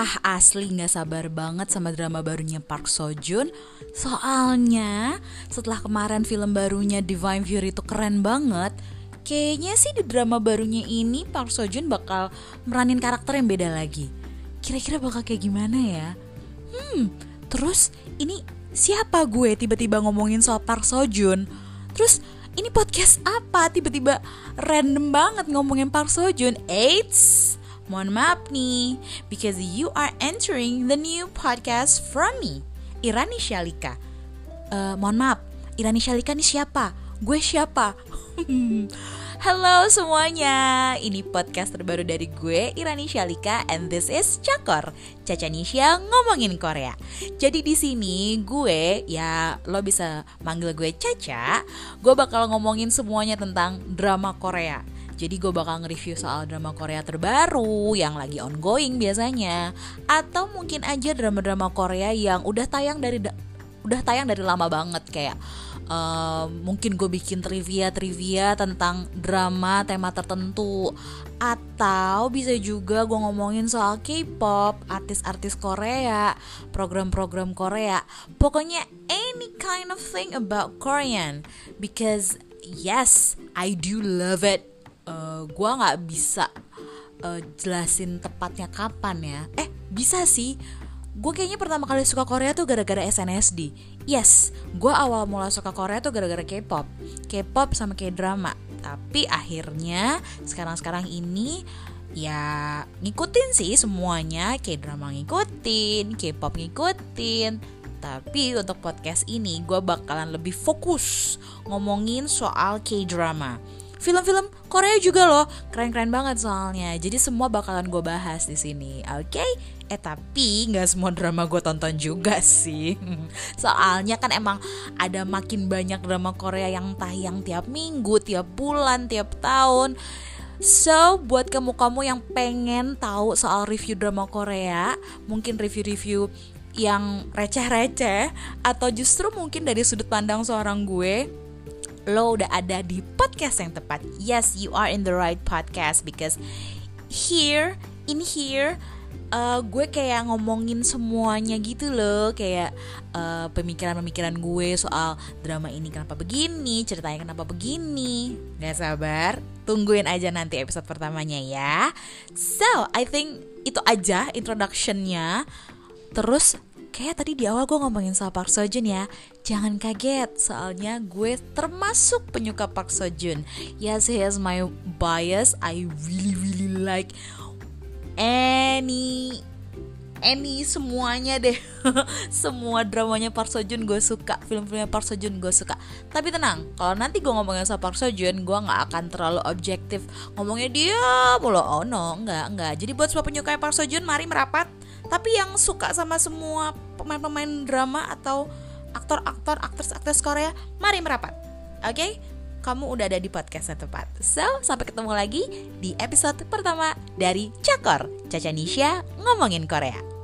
Ah asli gak sabar banget sama drama barunya Park Seo Joon Soalnya setelah kemarin film barunya Divine Fury itu keren banget Kayaknya sih di drama barunya ini Park Seo Joon bakal meranin karakter yang beda lagi Kira-kira bakal kayak gimana ya? Hmm, terus ini siapa gue tiba-tiba ngomongin soal Park Seo Joon? Terus ini podcast apa? Tiba-tiba random banget ngomongin Park Seo Joon Eits, Mohon maaf nih, because you are entering the new podcast from me, Irani Shalika. Uh, mohon maaf, Irani Shalika ini siapa? Gue siapa? Halo semuanya, ini podcast terbaru dari gue Irani Shalika and this is Cakor, Caca Nisha ngomongin Korea. Jadi di sini gue ya lo bisa manggil gue Caca, gue bakal ngomongin semuanya tentang drama Korea. Jadi gue bakal nge-review soal drama Korea terbaru yang lagi ongoing biasanya. Atau mungkin aja drama-drama Korea yang udah tayang dari udah tayang dari lama banget. Kayak uh, mungkin gue bikin trivia trivia tentang drama tema tertentu. Atau bisa juga gue ngomongin soal K-pop, artis-artis Korea, program-program Korea, pokoknya any kind of thing about Korean. Because yes I do love it. Uh, gue nggak bisa uh, jelasin tepatnya kapan ya. Eh bisa sih. Gue kayaknya pertama kali suka Korea tuh gara-gara SNSD yes gue awal mula suka Korea tuh gara-gara K-pop. K-pop sama K-drama. Tapi akhirnya sekarang-sekarang ini ya ngikutin sih semuanya. K-drama ngikutin K-pop ngikutin. Tapi untuk podcast ini gue bakalan lebih fokus ngomongin soal K-drama film-film Korea juga loh. Keren-keren banget soalnya. Jadi semua bakalan gue bahas di sini oke? Okay? eh tapi nggak semua drama gue tonton juga sih. Soalnya kan emang ada makin banyak drama Korea yang tayang tiap minggu tiap bulan tiap tahun. So, buat kamu-kamu yang pengen tahu soal review drama Korea, mungkin review-review yang receh-receh atau justru mungkin dari sudut pandang seorang gue, lo udah ada di podcast yang tepat. Yes, you are in the right podcast because here, in here, uh, gue kayak ngomongin semuanya gitu loh. Kayak uh, pemikiran-pemikiran gue soal drama ini kenapa begini ceritanya kenapa begini. Gak sabar? Tungguin aja nanti episode pertamanya ya. So I think itu aja introductionnya. Terus kayak tadi di awal gue ngomongin soal Park Seo Joon ya. Jangan kaget, soalnya gue termasuk penyuka Park Seo Joon Yes, he is my bias. I really really like any any semuanya deh. Semua dramanya Park Seo Joon gue suka. Film-filmnya Park Seo Joon gue suka. Tapi tenang kalau nanti gue ngomongin soal Park Seo Joon gue nggak akan terlalu objektif. Ngomongnya dia mulu. Oh no nggak nggak. Jadi buat semua penyuka Park Seo Joon mari merapat tapi yang suka sama semua pemain-pemain drama atau aktor-aktor, aktris-aktris Korea, mari merapat. Oke? Okay? Kamu udah ada di podcast yang tepat. So, sampai ketemu lagi di episode pertama dari Cakor, Caca Nisha ngomongin Korea.